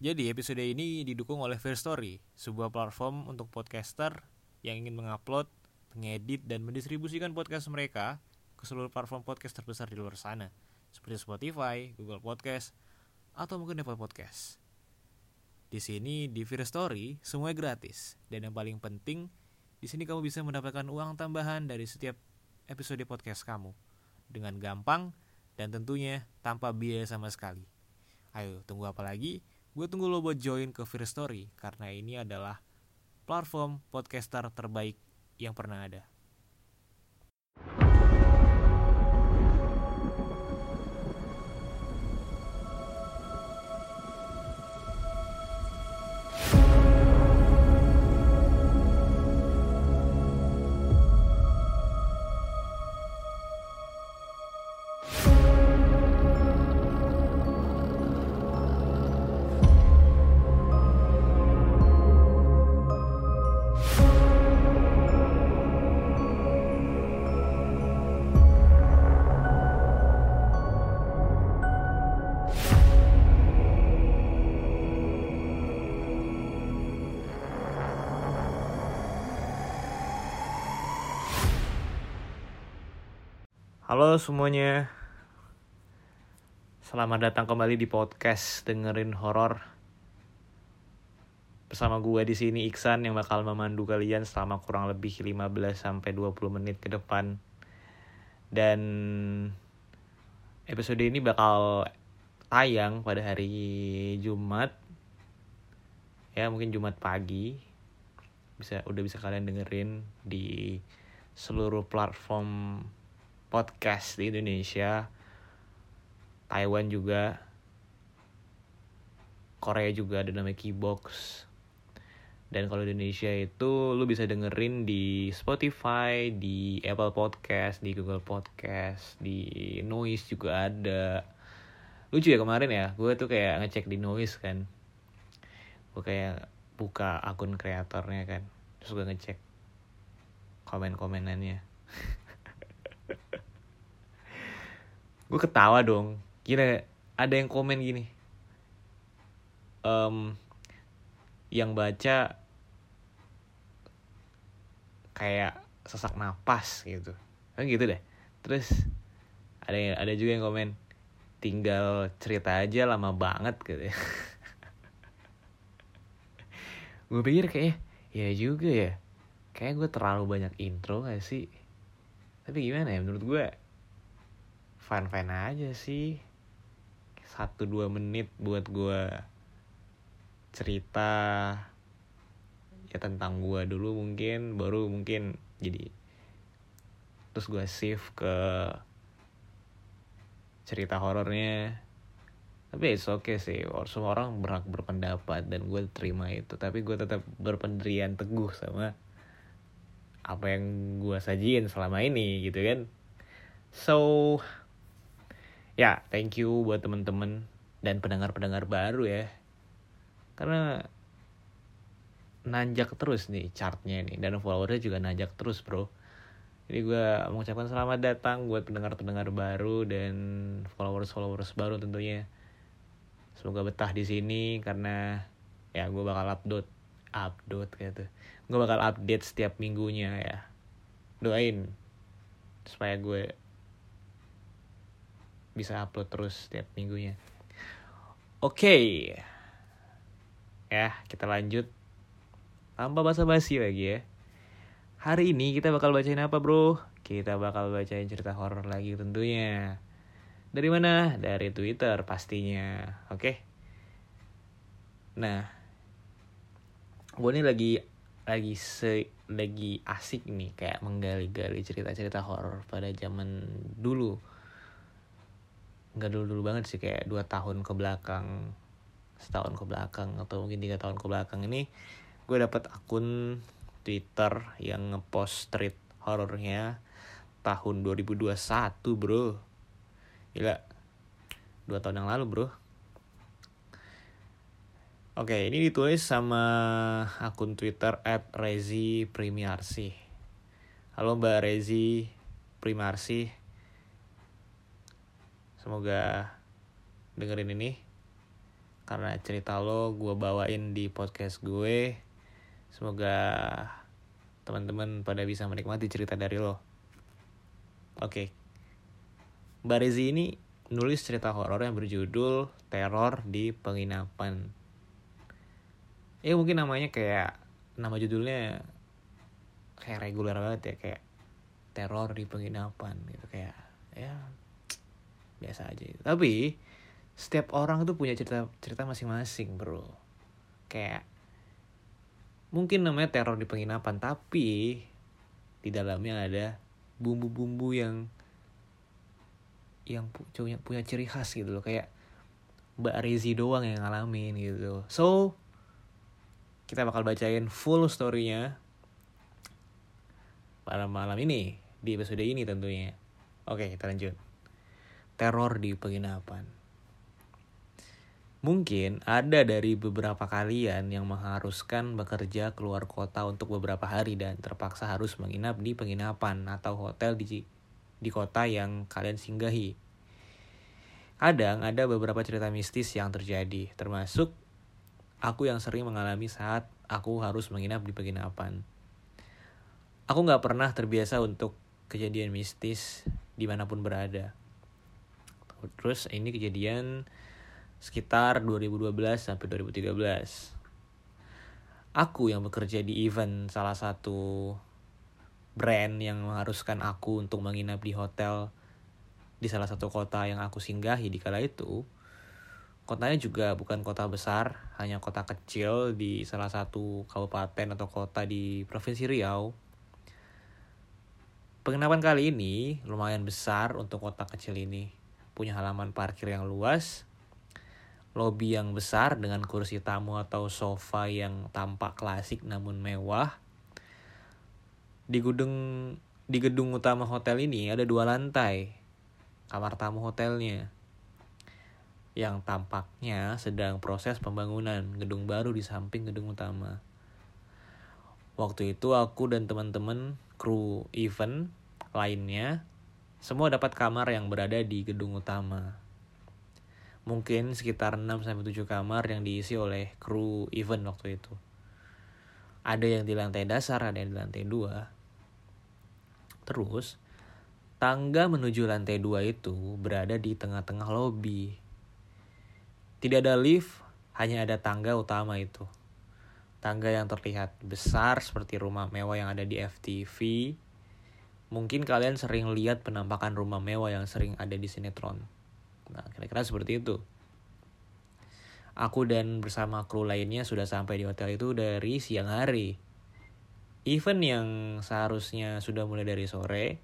Jadi episode ini didukung oleh Fair Story, sebuah platform untuk podcaster yang ingin mengupload, mengedit, dan mendistribusikan podcast mereka ke seluruh platform podcast terbesar di luar sana, seperti Spotify, Google Podcast, atau mungkin Apple Podcast. Di sini di Fair Story semuanya gratis dan yang paling penting di sini kamu bisa mendapatkan uang tambahan dari setiap episode podcast kamu dengan gampang dan tentunya tanpa biaya sama sekali. Ayo tunggu apa lagi? Gue tunggu lo buat join ke Fear Story karena ini adalah platform podcaster terbaik yang pernah ada. Halo semuanya. Selamat datang kembali di podcast dengerin horor. Bersama gue di sini Iksan yang bakal memandu kalian selama kurang lebih 15 sampai 20 menit ke depan. Dan episode ini bakal tayang pada hari Jumat. Ya, mungkin Jumat pagi. Bisa udah bisa kalian dengerin di seluruh platform podcast di Indonesia Taiwan juga Korea juga ada namanya Keybox dan kalau Indonesia itu lu bisa dengerin di Spotify, di Apple Podcast, di Google Podcast, di Noise juga ada. Lucu ya kemarin ya, gue tuh kayak ngecek di Noise kan. Gue kayak buka akun kreatornya kan. Terus gue ngecek komen-komenannya. gue ketawa dong. Kira ada yang komen gini. Um, yang baca kayak sesak napas gitu. Kan gitu deh. Terus ada ada juga yang komen tinggal cerita aja lama banget gitu ya. Gue pikir kayak ya juga ya. Kayak gue terlalu banyak intro gak sih? Tapi gimana ya? Menurut gue fine fine aja sih. Satu dua menit buat gue cerita ya tentang gue dulu mungkin baru mungkin jadi terus gue save ke cerita horornya. Tapi it's okay sih semua orang berhak berpendapat dan gue terima itu. Tapi gue tetap berpendirian teguh sama apa yang gue sajiin selama ini gitu kan. So ya thank you buat temen-temen dan pendengar-pendengar baru ya. Karena nanjak terus nih chartnya nih dan followernya juga nanjak terus bro. Jadi gue mengucapkan selamat datang buat pendengar-pendengar baru dan followers-followers baru tentunya. Semoga betah di sini karena ya gue bakal upload upload gitu gue bakal update setiap minggunya ya. Doain supaya gue bisa upload terus setiap minggunya. Oke. Okay. Ya, kita lanjut. Tanpa basa-basi lagi ya. Hari ini kita bakal bacain apa, Bro? Kita bakal bacain cerita horor lagi tentunya. Dari mana? Dari Twitter pastinya. Oke. Okay? Nah, gue ini lagi lagi se lagi asik nih kayak menggali-gali cerita-cerita horor pada zaman dulu nggak dulu dulu banget sih kayak dua tahun ke belakang setahun ke belakang atau mungkin tiga tahun ke belakang ini gue dapat akun Twitter yang ngepost street horornya tahun 2021 bro. Gila. Dua tahun yang lalu bro. Oke, ini ditulis sama akun Twitter at Rezi Primiarsi. Halo Mbak Rezi Primarsi, Semoga dengerin ini. karena cerita lo gue bawain di podcast gue. Semoga teman-teman pada bisa menikmati cerita dari lo. Oke. Mbak Rezi ini nulis cerita horor yang berjudul Teror di Penginapan. Ya mungkin namanya kayak nama judulnya kayak reguler banget ya kayak teror di penginapan gitu kayak ya biasa aja gitu. tapi setiap orang tuh punya cerita cerita masing-masing bro. Kayak mungkin namanya teror di penginapan tapi di dalamnya ada bumbu-bumbu yang yang punya punya ciri khas gitu loh. Kayak Mbak Rezi doang yang ngalamin gitu. So kita bakal bacain full storynya pada malam ini di episode ini tentunya. Oke kita lanjut teror di penginapan Mungkin ada dari beberapa kalian yang mengharuskan bekerja keluar kota untuk beberapa hari dan terpaksa harus menginap di penginapan atau hotel di di kota yang kalian singgahi. Kadang ada beberapa cerita mistis yang terjadi, termasuk aku yang sering mengalami saat aku harus menginap di penginapan. Aku nggak pernah terbiasa untuk kejadian mistis di mana pun berada. Terus ini kejadian sekitar 2012 sampai 2013. Aku yang bekerja di event salah satu brand yang mengharuskan aku untuk menginap di hotel di salah satu kota yang aku singgahi di kala itu. Kotanya juga bukan kota besar, hanya kota kecil di salah satu kabupaten atau kota di Provinsi Riau. Penginapan kali ini lumayan besar untuk kota kecil ini. Punya halaman parkir yang luas, lobi yang besar dengan kursi tamu atau sofa yang tampak klasik namun mewah. Di gedung di gedung utama hotel ini ada dua lantai kamar tamu hotelnya yang tampaknya sedang proses pembangunan gedung baru di samping gedung utama. Waktu itu aku dan teman-teman kru event lainnya semua dapat kamar yang berada di gedung utama mungkin sekitar 6 sampai 7 kamar yang diisi oleh kru event waktu itu. Ada yang di lantai dasar, ada yang di lantai 2. Terus tangga menuju lantai 2 itu berada di tengah-tengah lobi. Tidak ada lift, hanya ada tangga utama itu. Tangga yang terlihat besar seperti rumah mewah yang ada di FTV. Mungkin kalian sering lihat penampakan rumah mewah yang sering ada di sinetron. Nah, kira-kira seperti itu. Aku dan bersama kru lainnya sudah sampai di hotel itu dari siang hari. Event yang seharusnya sudah mulai dari sore.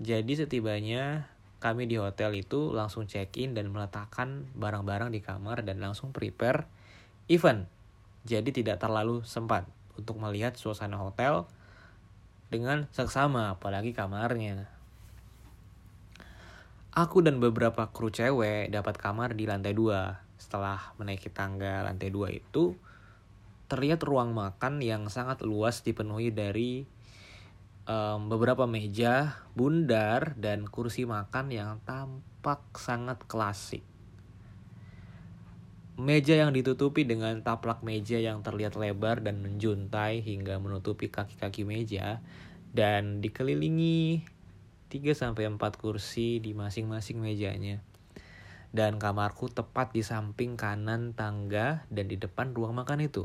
Jadi setibanya kami di hotel itu langsung check-in dan meletakkan barang-barang di kamar dan langsung prepare event. Jadi tidak terlalu sempat untuk melihat suasana hotel dengan seksama apalagi kamarnya. Aku dan beberapa kru cewek dapat kamar di lantai dua. Setelah menaiki tangga lantai dua itu, terlihat ruang makan yang sangat luas dipenuhi dari um, beberapa meja, bundar, dan kursi makan yang tampak sangat klasik. Meja yang ditutupi dengan taplak meja yang terlihat lebar dan menjuntai hingga menutupi kaki-kaki meja dan dikelilingi 3 sampai 4 kursi di masing-masing mejanya. Dan kamarku tepat di samping kanan tangga dan di depan ruang makan itu.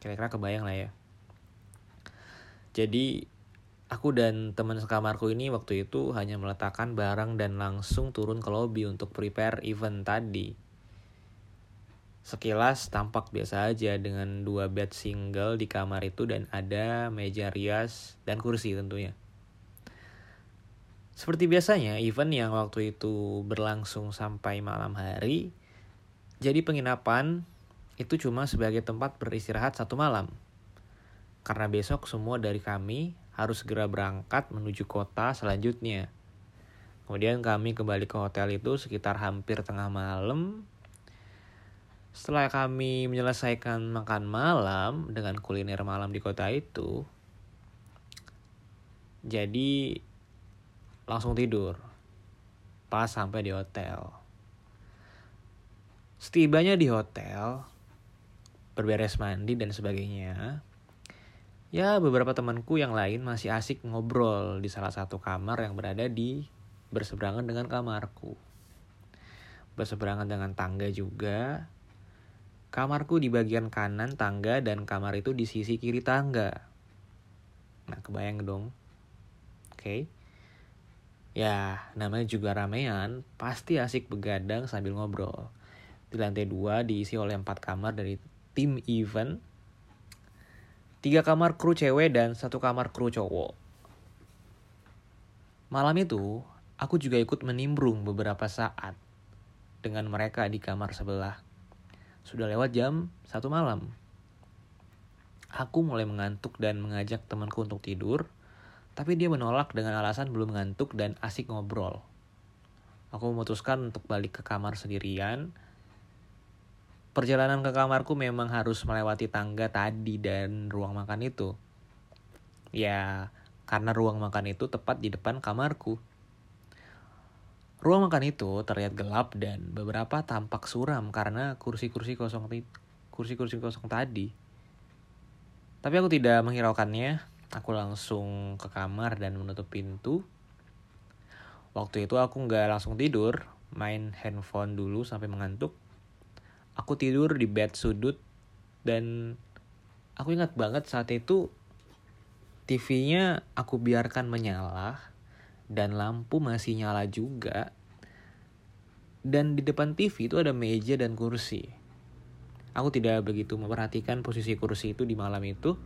Kira-kira kebayang lah ya. Jadi aku dan teman sekamarku ini waktu itu hanya meletakkan barang dan langsung turun ke lobby untuk prepare event tadi. Sekilas tampak biasa aja dengan dua bed single di kamar itu dan ada meja rias dan kursi tentunya. Seperti biasanya, event yang waktu itu berlangsung sampai malam hari, jadi penginapan itu cuma sebagai tempat beristirahat satu malam. Karena besok semua dari kami harus segera berangkat menuju kota selanjutnya. Kemudian kami kembali ke hotel itu sekitar hampir tengah malam. Setelah kami menyelesaikan makan malam dengan kuliner malam di kota itu, jadi langsung tidur pas sampai di hotel. Setibanya di hotel, berberes mandi dan sebagainya, ya beberapa temanku yang lain masih asik ngobrol di salah satu kamar yang berada di berseberangan dengan kamarku. Berseberangan dengan tangga juga. Kamarku di bagian kanan tangga dan kamar itu di sisi kiri tangga. Nah, kebayang dong. Oke. Okay. Ya, namanya juga ramean, pasti asik begadang sambil ngobrol. Di lantai dua diisi oleh empat kamar dari tim event, tiga kamar kru cewek dan satu kamar kru cowok. Malam itu, aku juga ikut menimbrung beberapa saat dengan mereka di kamar sebelah. Sudah lewat jam satu malam. Aku mulai mengantuk dan mengajak temanku untuk tidur, tapi dia menolak dengan alasan belum ngantuk dan asik ngobrol. Aku memutuskan untuk balik ke kamar sendirian. Perjalanan ke kamarku memang harus melewati tangga tadi dan ruang makan itu. Ya, karena ruang makan itu tepat di depan kamarku. Ruang makan itu terlihat gelap dan beberapa tampak suram karena kursi-kursi kosong kursi-kursi kosong tadi. Tapi aku tidak menghiraukannya Aku langsung ke kamar dan menutup pintu. Waktu itu aku nggak langsung tidur, main handphone dulu sampai mengantuk. Aku tidur di bed sudut dan aku ingat banget saat itu TV-nya aku biarkan menyala dan lampu masih nyala juga. Dan di depan TV itu ada meja dan kursi. Aku tidak begitu memperhatikan posisi kursi itu di malam itu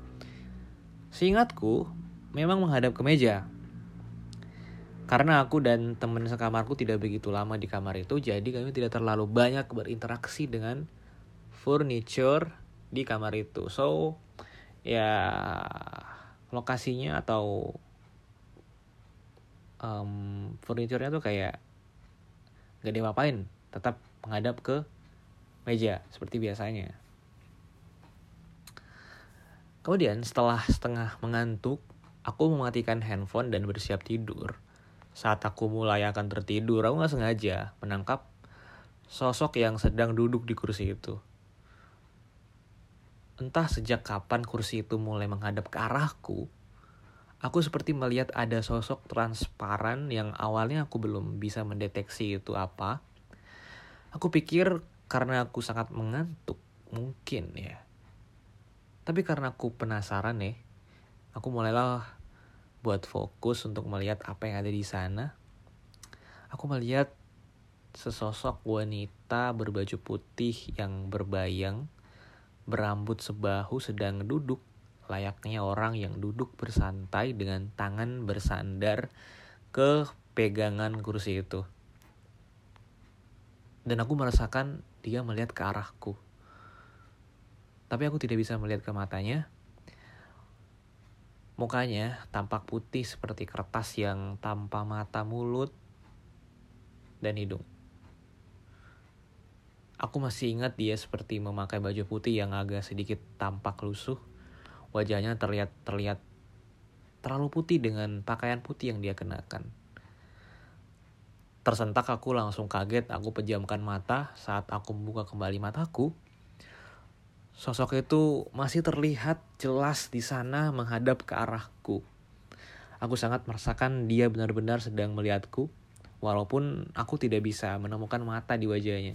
Seingatku, memang menghadap ke meja. Karena aku dan teman sekamarku tidak begitu lama di kamar itu, jadi kami tidak terlalu banyak berinteraksi dengan furniture di kamar itu. So, ya lokasinya atau um, furniturnya tuh kayak gak diapa-apain, tetap menghadap ke meja seperti biasanya. Kemudian setelah setengah mengantuk, aku mematikan handphone dan bersiap tidur. Saat aku mulai akan tertidur, aku gak sengaja menangkap sosok yang sedang duduk di kursi itu. Entah sejak kapan kursi itu mulai menghadap ke arahku, aku seperti melihat ada sosok transparan yang awalnya aku belum bisa mendeteksi itu apa. Aku pikir karena aku sangat mengantuk, mungkin ya tapi karena aku penasaran nih, aku mulailah buat fokus untuk melihat apa yang ada di sana. Aku melihat sesosok wanita berbaju putih yang berbayang, berambut sebahu sedang duduk layaknya orang yang duduk bersantai dengan tangan bersandar ke pegangan kursi itu. Dan aku merasakan dia melihat ke arahku tapi aku tidak bisa melihat ke matanya. Mukanya tampak putih seperti kertas yang tanpa mata mulut dan hidung. Aku masih ingat dia seperti memakai baju putih yang agak sedikit tampak lusuh. Wajahnya terlihat terlihat terlalu putih dengan pakaian putih yang dia kenakan. Tersentak aku langsung kaget, aku pejamkan mata saat aku membuka kembali mataku. Sosok itu masih terlihat jelas di sana menghadap ke arahku. Aku sangat merasakan dia benar-benar sedang melihatku, walaupun aku tidak bisa menemukan mata di wajahnya.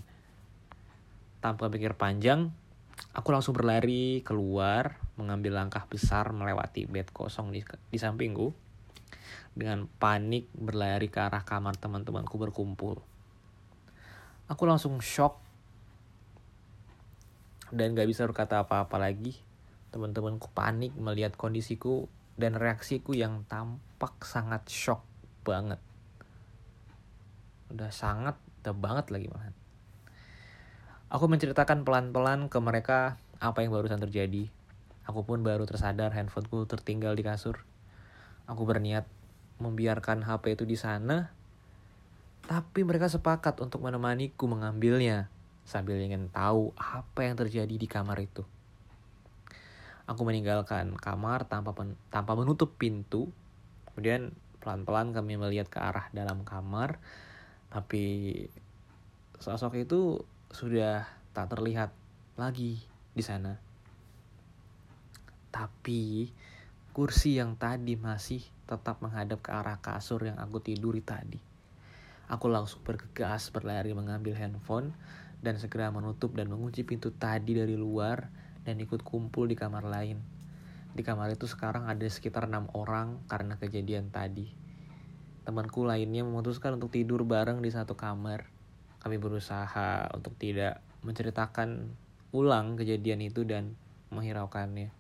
Tanpa pikir panjang, aku langsung berlari keluar, mengambil langkah besar melewati bed kosong di, di sampingku. Dengan panik berlari ke arah kamar teman-temanku berkumpul. Aku langsung shock dan gak bisa berkata apa-apa lagi. Teman-temanku panik melihat kondisiku dan reaksiku yang tampak sangat shock banget. Udah sangat, udah banget lagi banget. Aku menceritakan pelan-pelan ke mereka apa yang barusan terjadi. Aku pun baru tersadar handphoneku tertinggal di kasur. Aku berniat membiarkan HP itu di sana, tapi mereka sepakat untuk menemaniku mengambilnya sambil ingin tahu apa yang terjadi di kamar itu. Aku meninggalkan kamar tanpa pen, tanpa menutup pintu. Kemudian pelan-pelan kami melihat ke arah dalam kamar, tapi sosok itu sudah tak terlihat lagi di sana. Tapi kursi yang tadi masih tetap menghadap ke arah kasur yang aku tiduri tadi. Aku langsung bergegas berlari mengambil handphone dan segera menutup dan mengunci pintu tadi dari luar dan ikut kumpul di kamar lain. Di kamar itu sekarang ada sekitar enam orang karena kejadian tadi. Temanku lainnya memutuskan untuk tidur bareng di satu kamar. Kami berusaha untuk tidak menceritakan ulang kejadian itu dan menghiraukannya.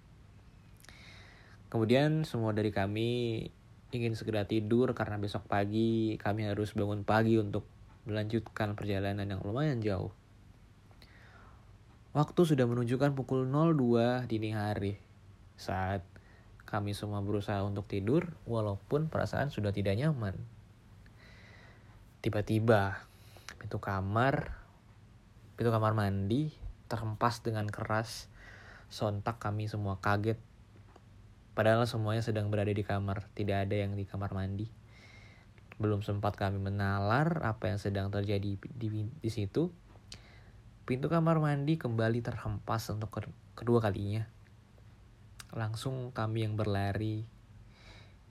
Kemudian semua dari kami ingin segera tidur karena besok pagi kami harus bangun pagi untuk melanjutkan perjalanan yang lumayan jauh. Waktu sudah menunjukkan pukul 02 dini hari saat kami semua berusaha untuk tidur walaupun perasaan sudah tidak nyaman. Tiba-tiba pintu kamar pintu kamar mandi terhempas dengan keras. Sontak kami semua kaget Padahal semuanya sedang berada di kamar, tidak ada yang di kamar mandi. Belum sempat kami menalar apa yang sedang terjadi di, di, di situ. Pintu kamar mandi kembali terhempas untuk kedua kalinya. Langsung kami yang berlari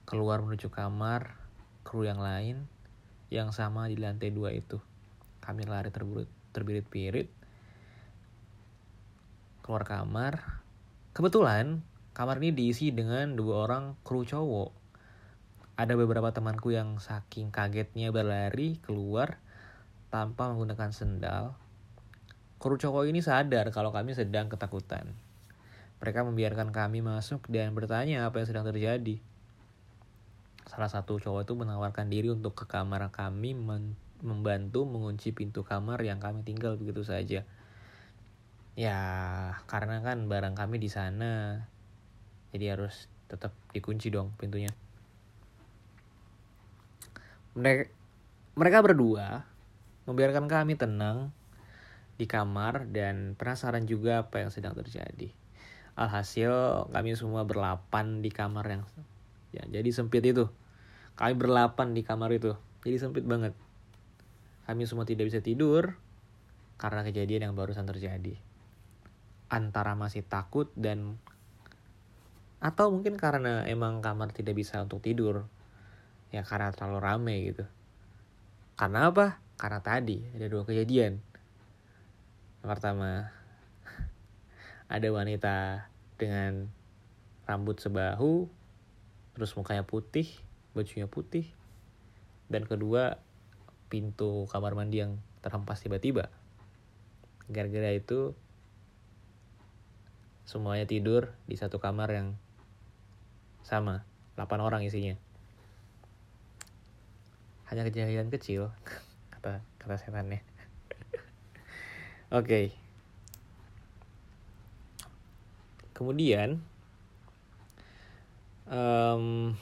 keluar menuju kamar kru yang lain yang sama di lantai dua itu. Kami lari terbirit-birit keluar kamar. Kebetulan Kamar ini diisi dengan dua orang kru cowok. Ada beberapa temanku yang saking kagetnya berlari keluar tanpa menggunakan sendal. Kru cowok ini sadar kalau kami sedang ketakutan. Mereka membiarkan kami masuk dan bertanya apa yang sedang terjadi. Salah satu cowok itu menawarkan diri untuk ke kamar kami membantu mengunci pintu kamar yang kami tinggal begitu saja. Ya, karena kan barang kami di sana jadi harus tetap dikunci dong pintunya mereka mereka berdua membiarkan kami tenang di kamar dan penasaran juga apa yang sedang terjadi. Alhasil kami semua berlapan di kamar yang ya jadi sempit itu. Kami berlapan di kamar itu jadi sempit banget. Kami semua tidak bisa tidur karena kejadian yang barusan terjadi. Antara masih takut dan atau mungkin karena emang kamar tidak bisa untuk tidur ya karena terlalu rame gitu. Karena apa? Karena tadi ada dua kejadian pertama ada wanita dengan rambut sebahu terus mukanya putih bajunya putih dan kedua pintu kamar mandi yang terhempas tiba-tiba. Gara-gara itu semuanya tidur di satu kamar yang sama 8 orang isinya. Hanya kejadian kecil kata kata setannya oke kemudian um,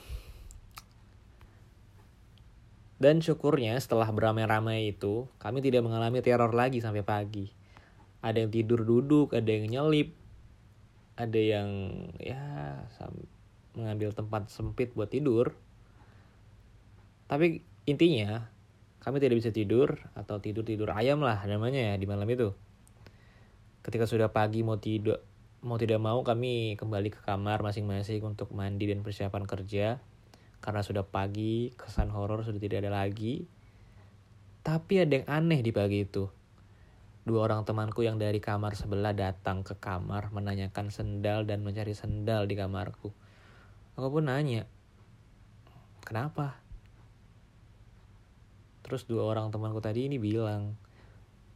dan syukurnya setelah beramai-ramai itu kami tidak mengalami teror lagi sampai pagi ada yang tidur duduk ada yang nyelip ada yang ya mengambil tempat sempit buat tidur. Tapi intinya kami tidak bisa tidur atau tidur-tidur ayam lah namanya ya di malam itu. Ketika sudah pagi mau tidur mau tidak mau kami kembali ke kamar masing-masing untuk mandi dan persiapan kerja. Karena sudah pagi, kesan horor sudah tidak ada lagi. Tapi ada yang aneh di pagi itu. Dua orang temanku yang dari kamar sebelah datang ke kamar menanyakan sendal dan mencari sendal di kamarku. Aku pun nanya, kenapa? Terus dua orang temanku tadi ini bilang,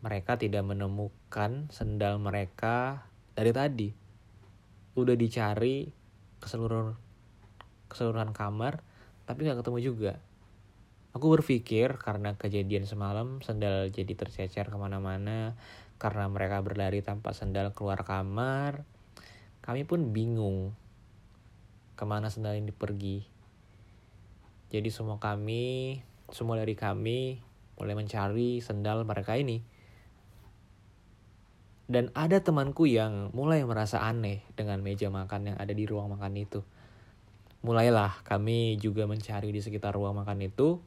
mereka tidak menemukan sendal mereka dari tadi. Udah dicari keseluruhan keseluruhan kamar, tapi nggak ketemu juga. Aku berpikir karena kejadian semalam sendal jadi tercecer ke mana-mana karena mereka berlari tanpa sendal keluar kamar. Kami pun bingung ke mana sendal ini pergi. Jadi semua kami, semua dari kami mulai mencari sendal mereka ini. Dan ada temanku yang mulai merasa aneh dengan meja makan yang ada di ruang makan itu. Mulailah kami juga mencari di sekitar ruang makan itu.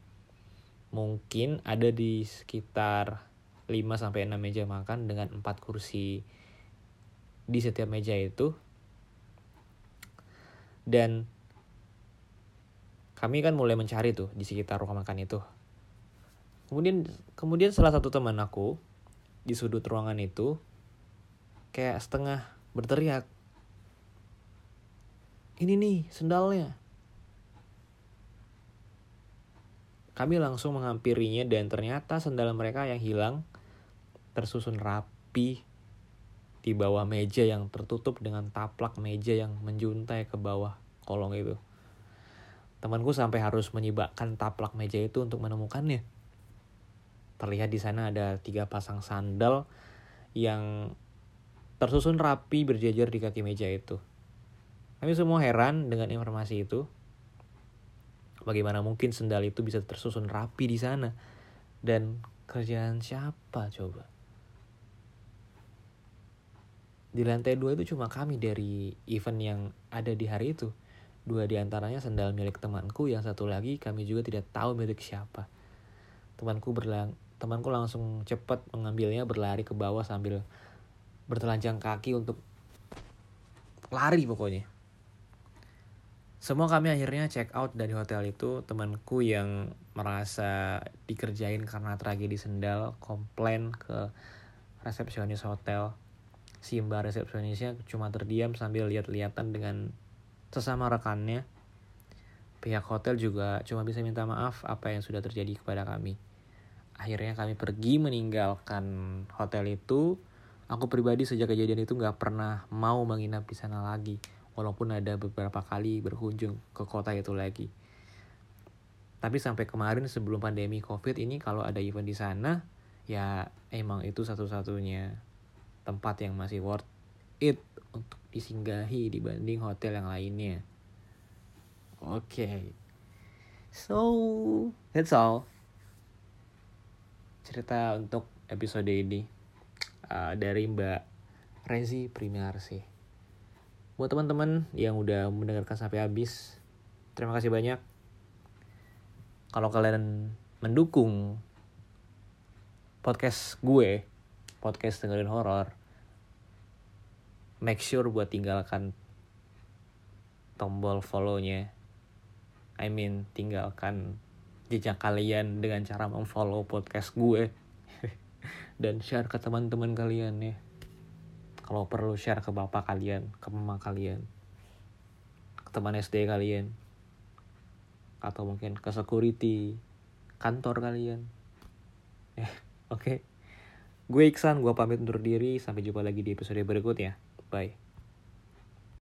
Mungkin ada di sekitar 5 sampai 6 meja makan dengan 4 kursi di setiap meja itu. Dan kami kan mulai mencari tuh di sekitar ruang makan itu. Kemudian kemudian salah satu teman aku di sudut ruangan itu kayak setengah berteriak. Ini nih sendalnya. Kami langsung menghampirinya dan ternyata sendal mereka yang hilang tersusun rapi di bawah meja yang tertutup dengan taplak meja yang menjuntai ke bawah kolong itu. Temanku sampai harus menyibakkan taplak meja itu untuk menemukannya. Terlihat di sana ada tiga pasang sandal yang tersusun rapi berjajar di kaki meja itu. Kami semua heran dengan informasi itu. Bagaimana mungkin sendal itu bisa tersusun rapi di sana? Dan kerjaan siapa coba? Di lantai dua itu cuma kami dari event yang ada di hari itu. Dua di antaranya sendal milik temanku, yang satu lagi kami juga tidak tahu milik siapa. Temanku berlang temanku langsung cepat mengambilnya berlari ke bawah sambil bertelanjang kaki untuk lari pokoknya. Semua kami akhirnya check out dari hotel itu. Temanku yang merasa dikerjain karena tragedi sendal komplain ke resepsionis hotel. Si mbak resepsionisnya cuma terdiam sambil lihat-lihatan dengan sesama rekannya. Pihak hotel juga cuma bisa minta maaf apa yang sudah terjadi kepada kami. Akhirnya kami pergi meninggalkan hotel itu. Aku pribadi sejak kejadian itu gak pernah mau menginap di sana lagi walaupun ada beberapa kali berkunjung ke kota itu lagi. Tapi sampai kemarin sebelum pandemi COVID ini kalau ada event di sana, ya emang itu satu-satunya tempat yang masih worth it untuk disinggahi dibanding hotel yang lainnya. Oke. Okay. So, that's all. Cerita untuk episode ini uh, dari Mbak Rezi Primarsi buat teman-teman yang udah mendengarkan sampai habis terima kasih banyak kalau kalian mendukung podcast gue podcast dengerin horor make sure buat tinggalkan tombol follow-nya. I mean tinggalkan jejak kalian dengan cara memfollow podcast gue. Dan share ke teman-teman kalian ya. Kalau perlu share ke bapak kalian ke mama kalian ke teman SD kalian atau mungkin ke security kantor kalian. Eh oke. Okay. gue Iksan gue pamit undur diri. Sampai jumpa lagi di episode berikutnya bye